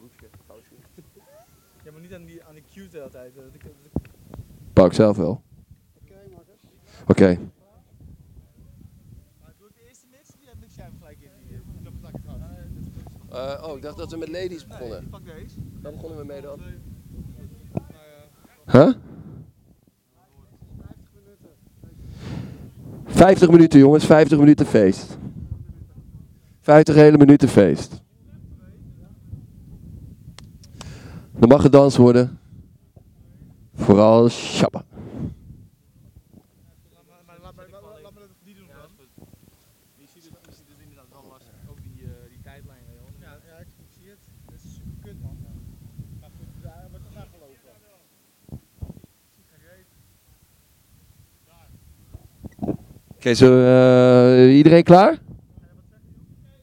broekje. kousje. Ja, maar niet aan die, aan die cue de hele tijd. eh, dat ik- dat ik- Pak ik zelf wel. Oké. Maar doe ik de eerste mix? Die heb ik jij hem gelijk in die eh. Eh, oh, ik dacht dat we met ladies Nee, begonnen. pak deze. Daar begonnen we mee dan. Huh? 50 minuten jongens, 50 minuten feest. 50 hele minuten feest. Er mag gedans worden. Vooral schappen. Laat me dat niet doen, man. Ziet het inderdaad wel lastig. Ook die tijdlijn, Johan. Ja, echt. Het is super kut, man. We zijn gelopen. Ik zie het. Kijk eens. Iedereen klaar?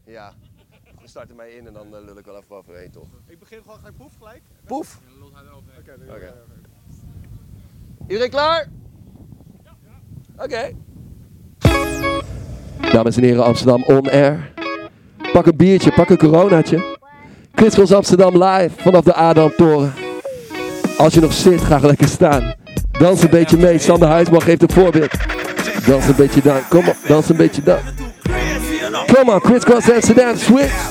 Ja, we starten mij in en dan eh, lul ik wel even overheen, toch? Ik begin gewoon grijp voegen. Poef! Oké. Iedereen klaar? Oké. Dames en heren, Amsterdam on air. Pak een biertje, pak een coronaatje. Crystals Amsterdam live vanaf de Adamtoren. Als je nog zit, ga lekker staan. Dans een beetje mee. Sander Huisman geeft een voorbeeld. Dans een beetje dan. Kom op, dans een beetje dan. Kom on, Crisscross Amsterdam, switch.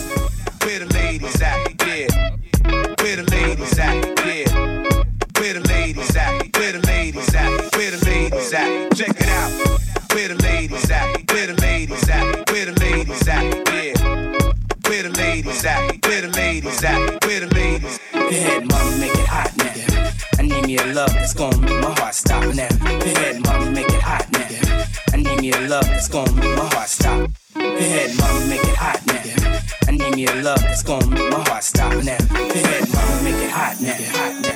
Love that's gonna make my heart stop now. Go ahead, mama, make it hot now. I need me a love that's gonna make my heart stop. Go ahead, mama, make it hot now. I need me a love that's gonna make my heart stop now. Go ahead, mama, make it. Hot now, hot now.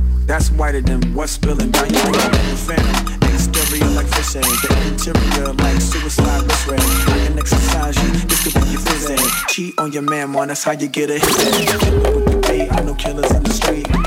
That's whiter than what's spilling down your. The phantom, exterior like fish egg. The interior like suicide wrist red. I can exercise you, this could be your phys. Cheat on your man, man, that's how you get a hit. I know killers in the street.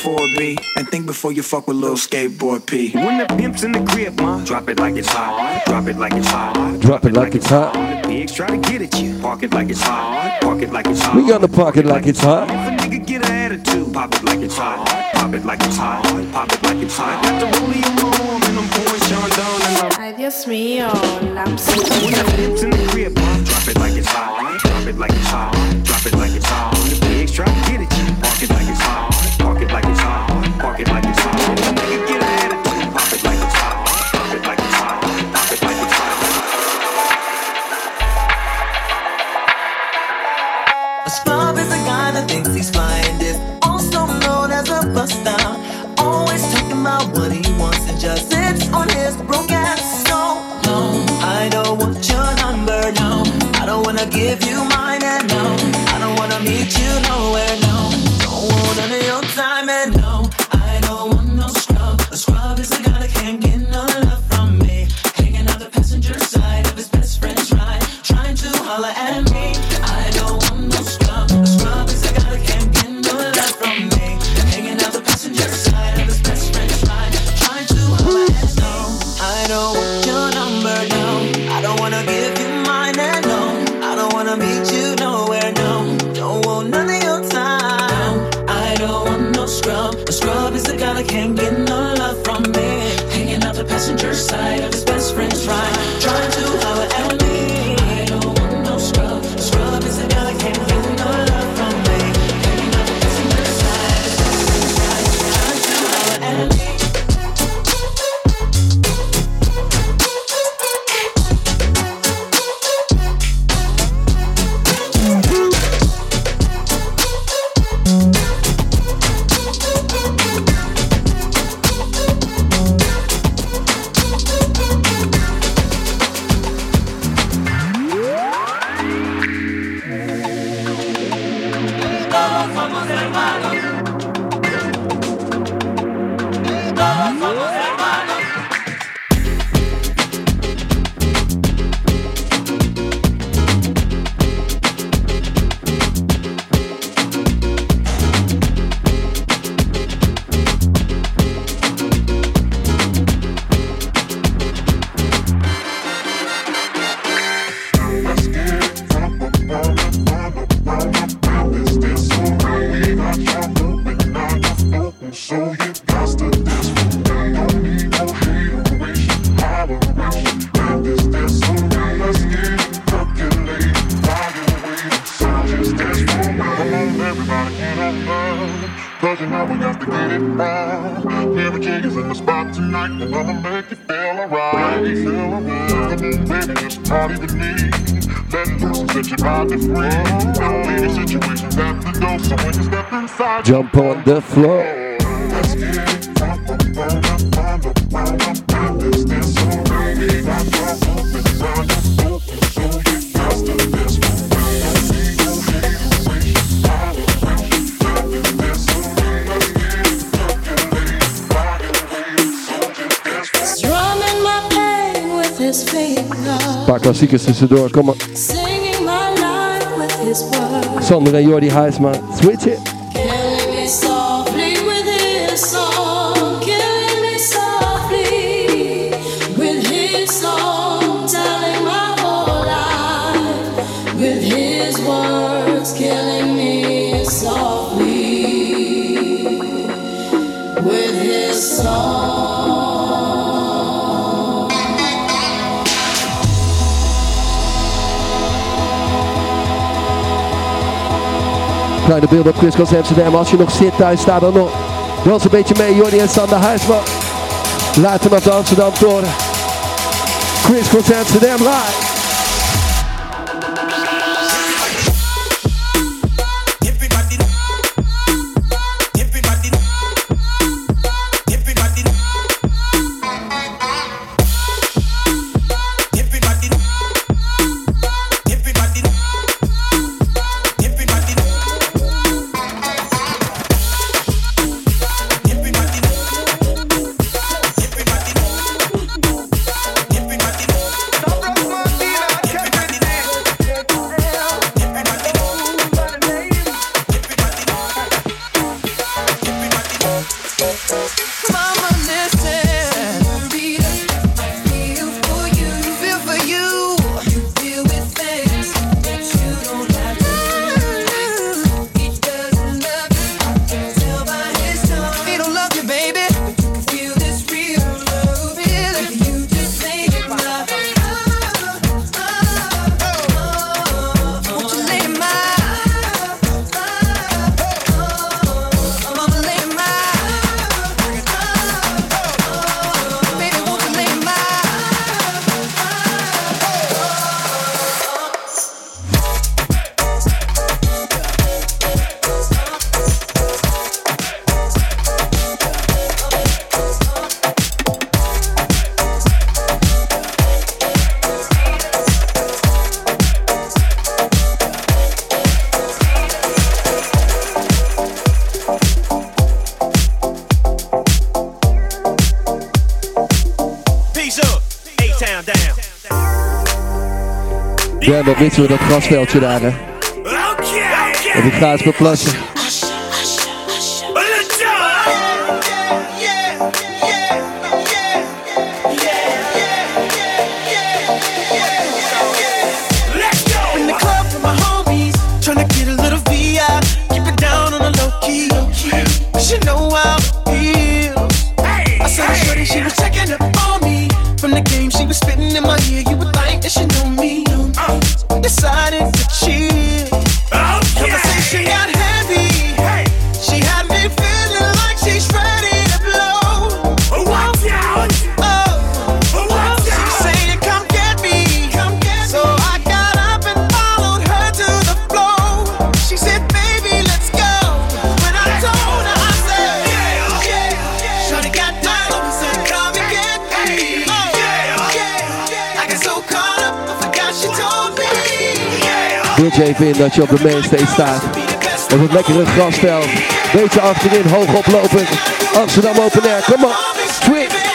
4B and think before you fuck with little skateboard P. When the pimp's in the crib, ma. Drop it like it's hot. Drop it like it's hot. Drop it like it's hot. The pigs try to get at you. Park it like it's hot. Park it like it's hot. We gonna park it like it's hot. If a nigga get an attitude, pop it like it's hot. Pop it like it's hot. Pop it like it's hot. Got the rollie on my arm and I'm pouring Sean down and I'm Ay, Dios mío, Lamsi. When the pimp's in the crib, ma. Drop it like it's hot. Drop it like it's hot. Drop it like it's hot. The pigs try to get at you. Park it like it's hot. Cause you know we have to get it wrong. Everything is in the spot tonight, and I'ma make you feel alright. Feel alright. Baby, just party with me. Let loose and set your body free. Don't leave your situations at the door, so when you step inside, jump on the floor. Let's get it paar klassiekers tussendoor. Kom maar. Sander en Jordi Huisma, switch it. Kleine beelden op Crisscross Amsterdam. Als je nog zit thuis, sta dan nog. Dans een beetje mee, Jordi en Sander Huisman. Laat vanaf de Amsterdam Toren. Crisscross Amsterdam live. wisselen we dat grasveldje daar, hè. En ik ga eens beplassen. Je even in dat je op de mainstage staat. Op het lekkere grasveld. Beetje achterin, hoog oplopend. Amsterdam Open Air, kom op. Swing.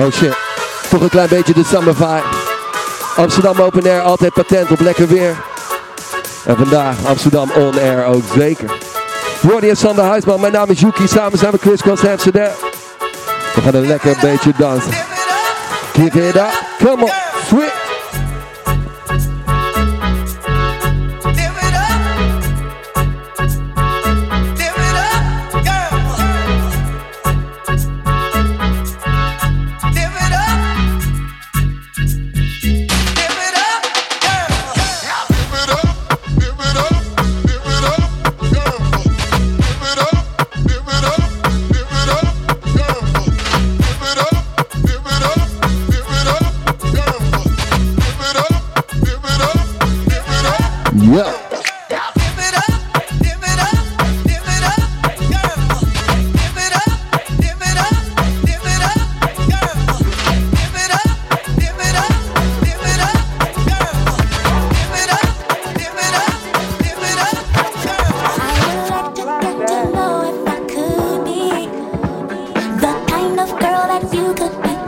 Oh shit. Toch een klein beetje de summer vibe. Amsterdam Open Air, altijd patent op lekker weer. En vandaag Amsterdam On Air ook zeker. Jordi en Sander Huisman, mijn naam is Yuki. Samen zijn we Chris Cross Amsterdam. We gaan een lekker beetje dansen. Give it up, come on,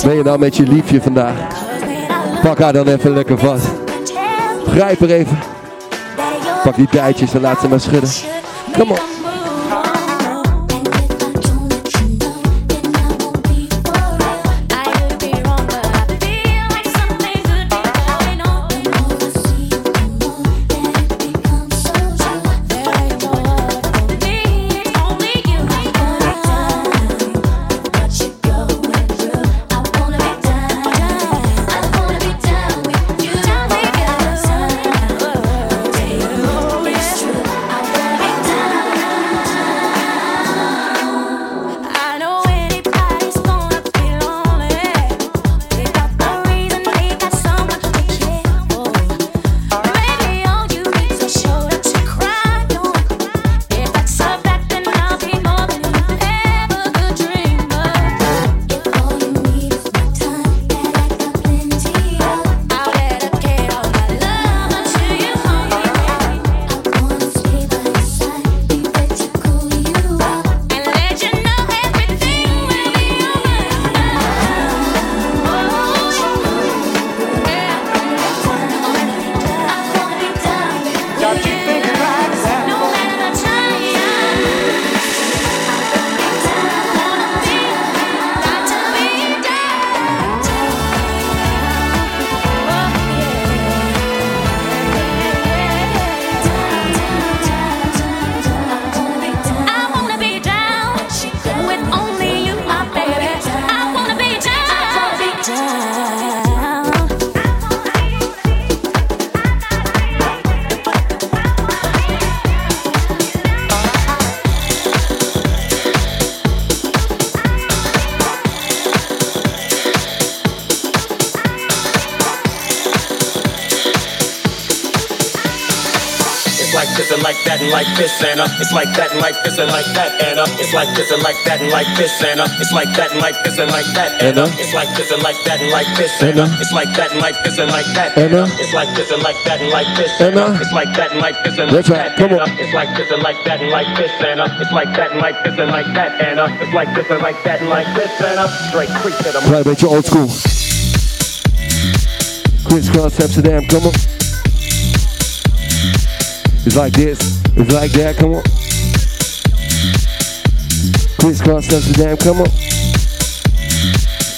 Ben je nou met je liefje vandaag? Pak haar dan even lekker vast. Grijp er even. Pak die dijtjes en laat ze maar schudden. Kom op. this and uh, it's like that and like this and like that and uh, it's like this and like that and like this and uh, it's like that and like this and like that and uh, it's like this and like that and like this and uh, it's like that and like this and like that and uh, it's like this and like that and like this and uh, it's like that and like this and like that and uh, it's like this and like that and like this and uh, it's like that and like this and like that and uh, it's like this and like that and like this and uh, straight creep to the Klein beetje old school. Crisscross Amsterdam, come on. It's like this, it's like that, come on. Crisscross Amsterdam, come on.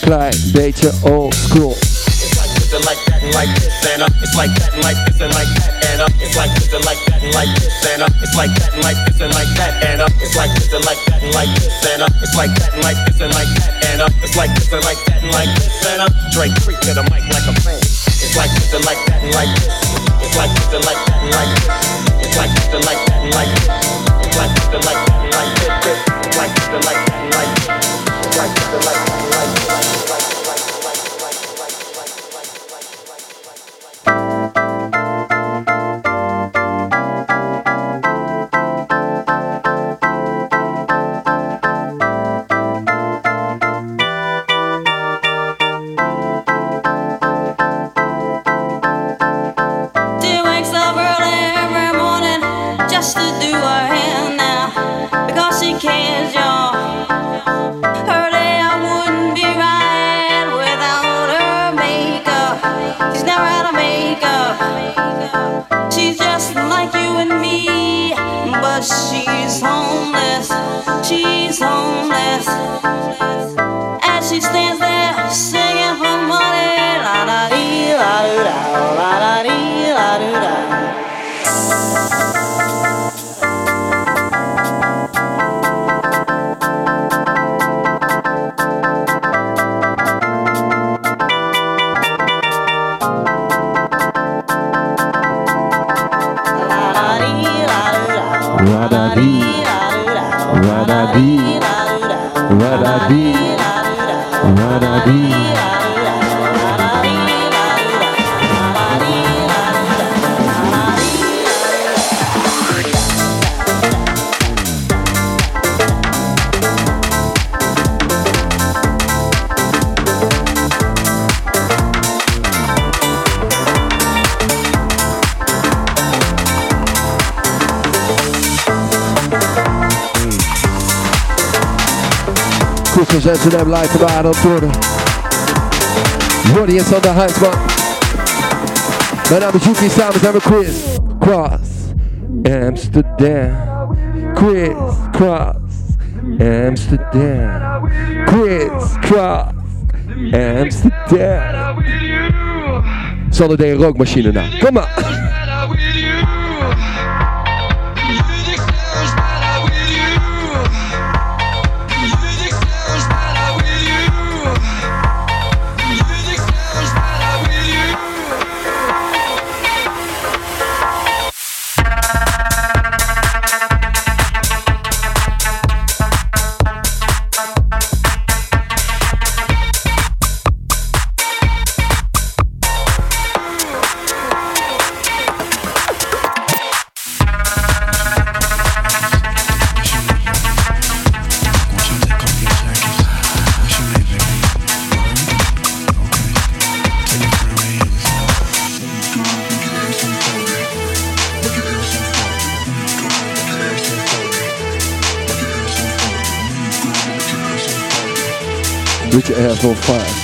Klein beetje old school. It's like this and like that and like this and uh, it's like that and like this and like that and uh, it's like this and like that and like this and uh, it's like that and like this and like that and uh, it's like this and like that and like this and uh, it's like that and like this and like that and uh, it's like this and like that and like this and uh, Drake creep to the mic like a fan. It's like this and like that and like this. It's like this and like that and like this. It's like this and like that and like this. It's like this and like that and like this. It's like this and like that and like this. It's like this and like that and like this. She's homeless. She's homeless. As she stands there Marabi, Marabi. Christmas Amsterdam live van de Adel Ronnie is on the de huisman. Mijn naam is Yuki, samen zijn we Chris Cross Amsterdam. Chris Cross Amsterdam. Chris Cross Amsterdam. Zal een rookmachine na. Kom maar. Richard Asshole 5.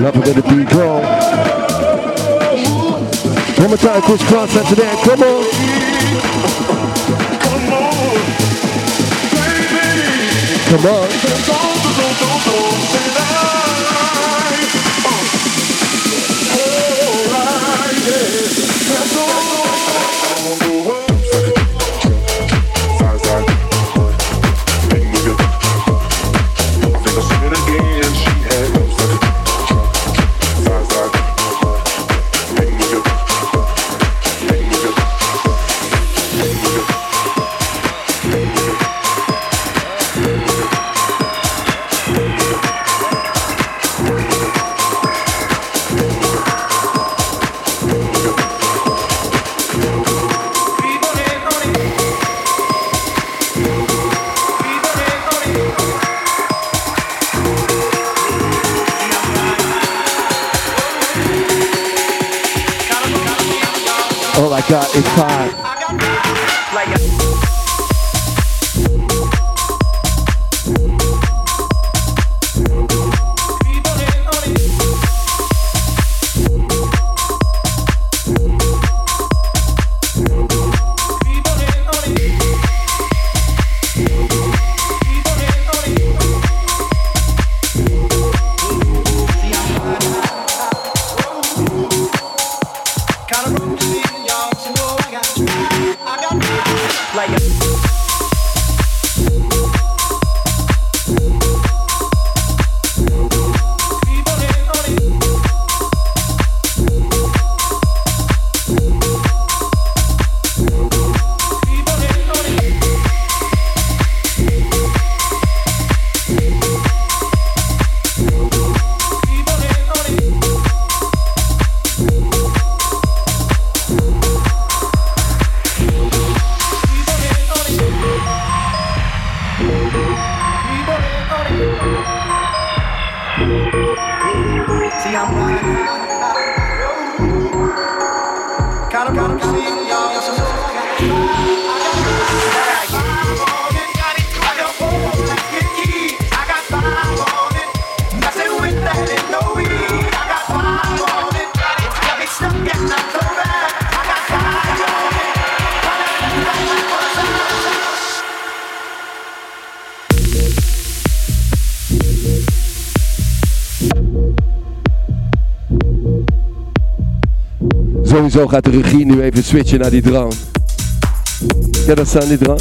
Love it when the beat go. One more time, crisscross after that. Come on. Come on. Come on. All I got is five. See, I'm running. Sowieso gaat de regie nu even switchen naar die drone. Ja, dat staan die drone.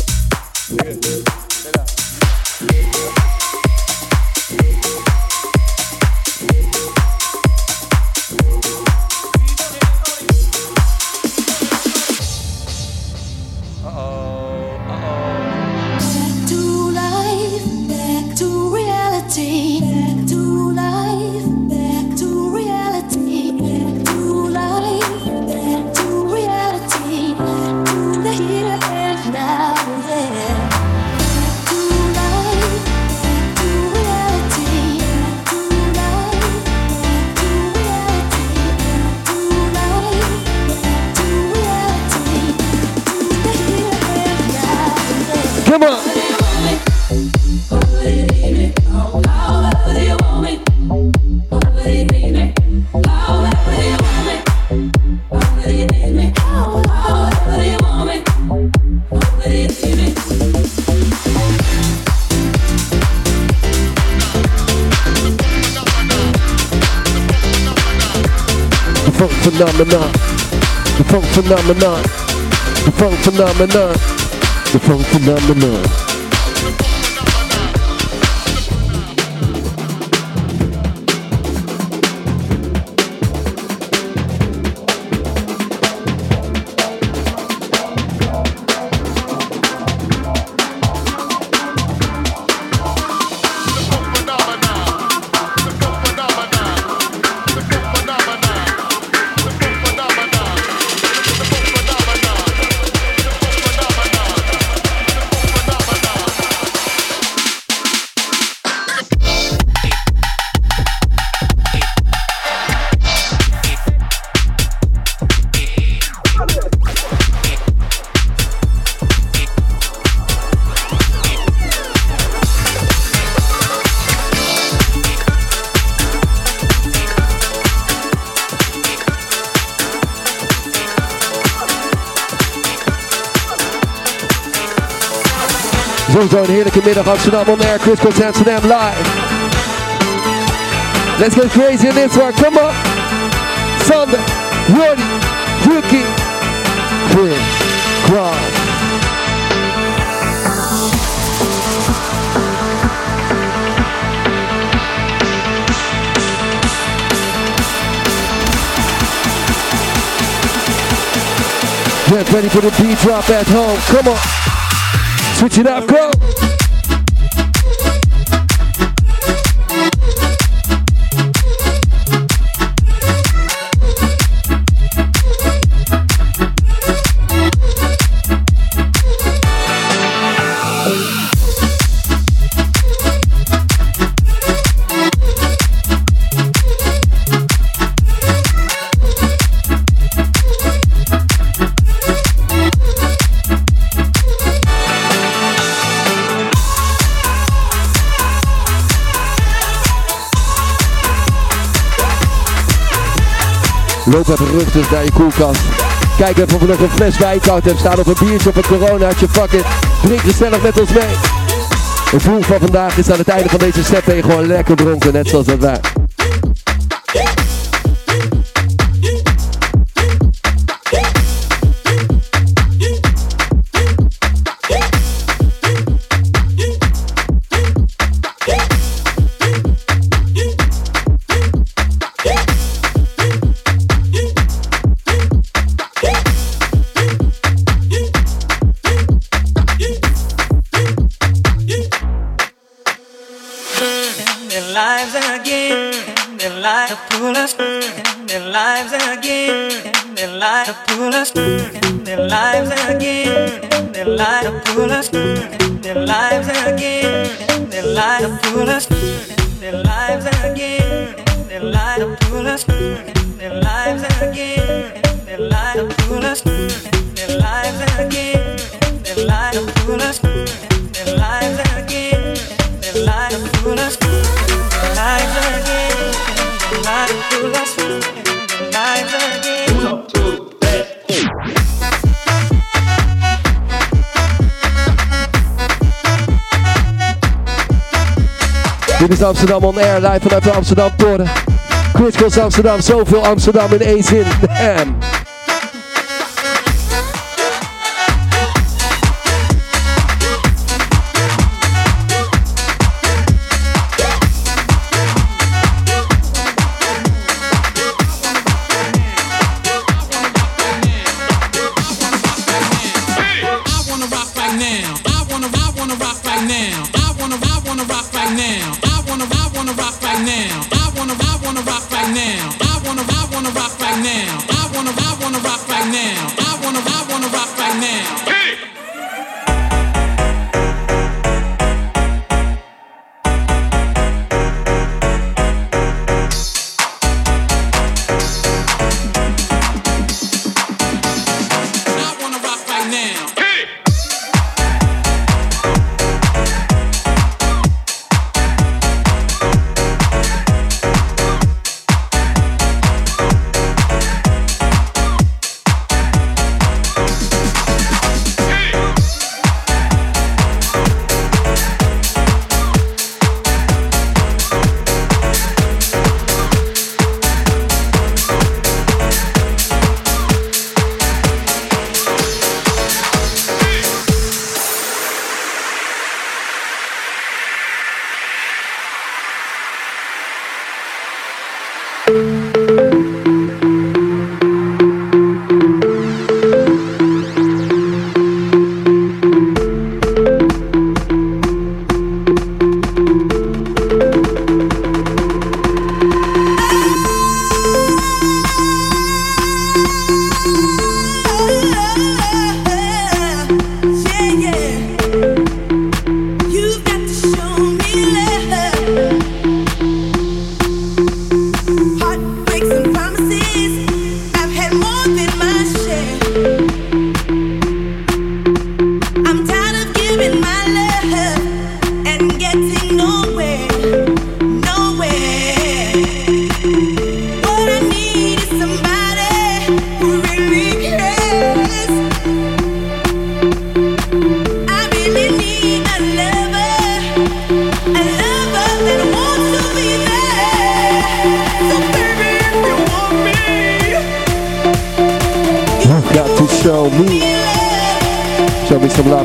Phenomenon. The funk phenomenon. The funk phenomenon. The funk phenomenon. Een heerlijke middag Amsterdam on air. Chris Cross Amsterdam live. Let's get crazy in this one. Come on. Sander, Jordi, Yuki, Chris Cross. Get ready for the beat drop at home. Come on. Switch it up, go. Loop even rustig naar je koelkast. Kijk even of er nog een fles wijnkoud hebt staan of een biertje of een coronaatje. Fuck it. Drink gezellig met ons mee. Het doel van vandaag is aan het einde van deze set ben je gewoon lekker dronken, net zoals dat wij. Lives to pull us. Their lives again. Their lives to pull us. Their lives again. Their lives to pull us. Their lives again. Their lives to pull us. Dit is Amsterdam on air, live vanuit de Amsterdam Toren. Cross Amsterdam, zoveel Amsterdam in één zin.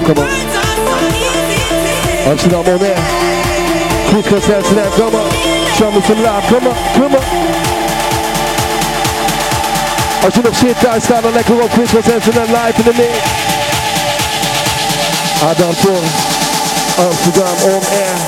Come on. Açın ama ne? Kırk kasasına kama. Şamlısınlar kama kama. Açın up shit I start like a rock quiz for sense and life in the mix. Adam Tor, Amsterdam oh, on air.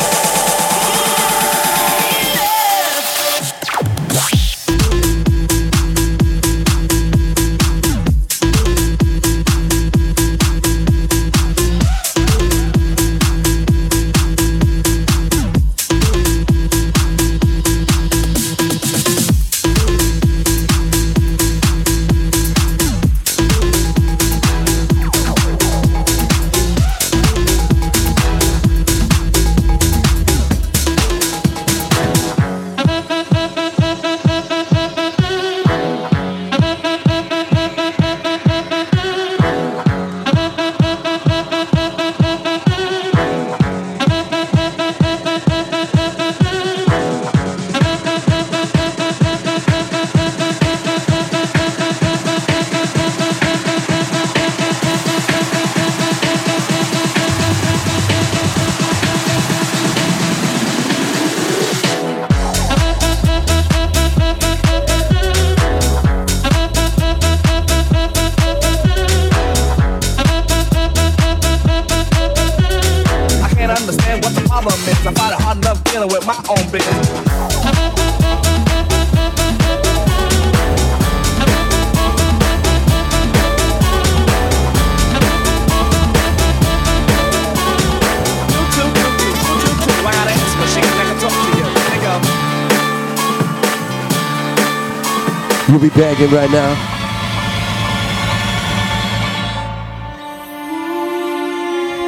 like it right now.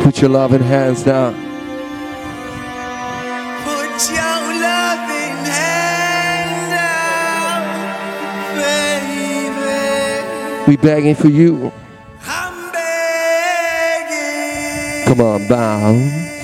Put your loving hands down. We begging for you. I'm begging. Come on, bow.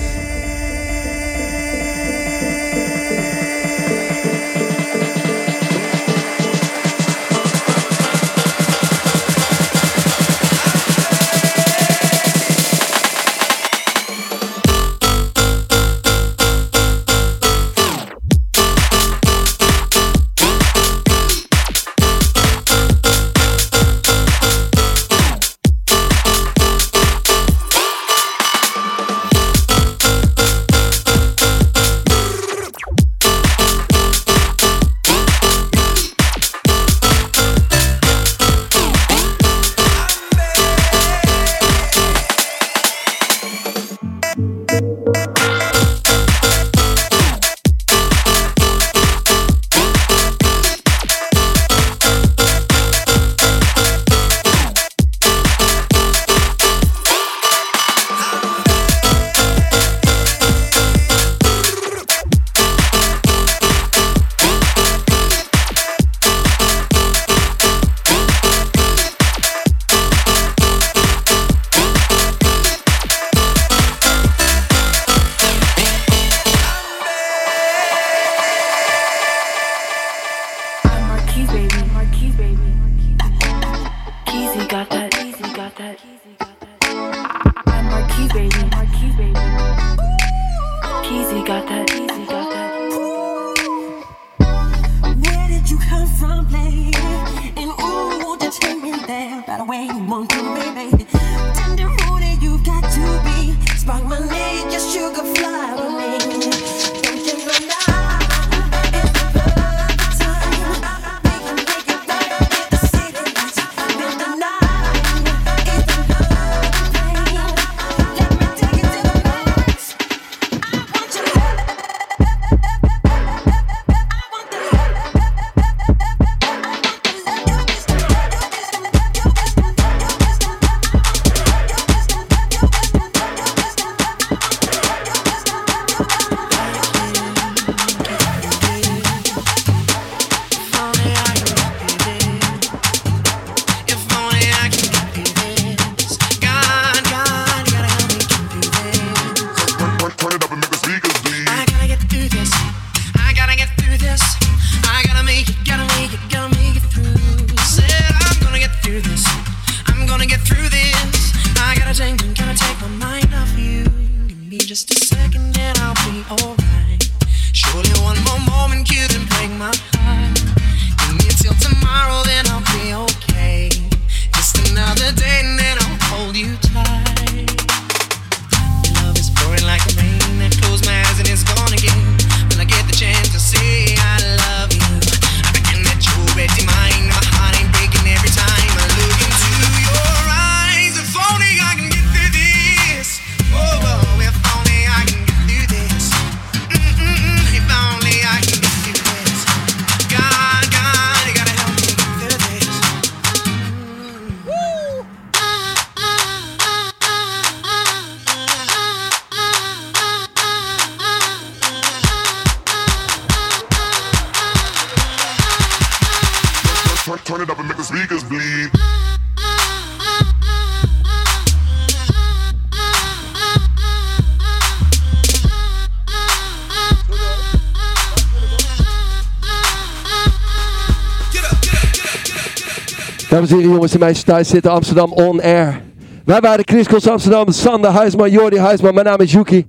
Dames en heren, jongens en meisjes thuis zitten Amsterdam On Air. Wij waren Chris Amsterdam, Sander Huisman, Jordi Huisman. Mijn naam is Yuki.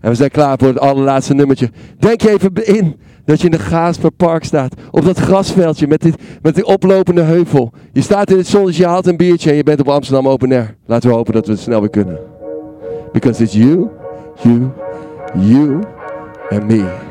En we zijn klaar voor het allerlaatste nummertje. Denk je even in dat je in de Gaasperpark staat. Op dat grasveldje met, dit, met die oplopende heuvel. Je staat in het zonnetje, je haalt een biertje en je bent op Amsterdam Open Air. Laten we hopen dat we het snel weer kunnen. Because it's you, you, you and me.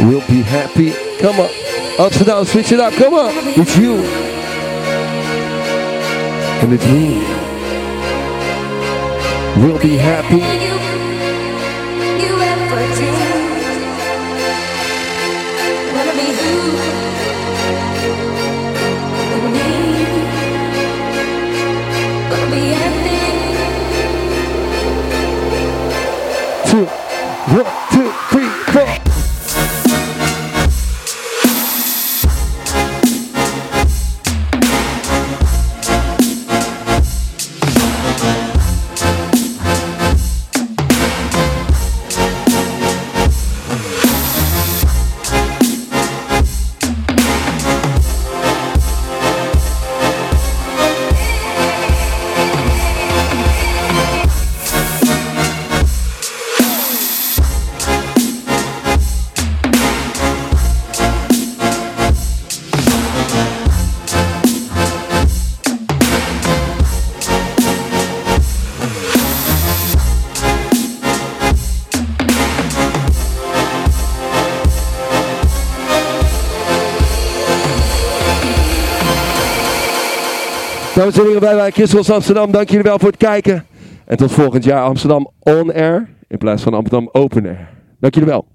We'll be happy. Come on. Amsterdam, switch it up. Come on. It's you. And it's me. We'll be happy. Dames en waren Christels Amsterdam. Dank jullie wel voor het kijken. En tot volgend jaar Amsterdam On Air in plaats van Amsterdam Open Air. Dank jullie wel.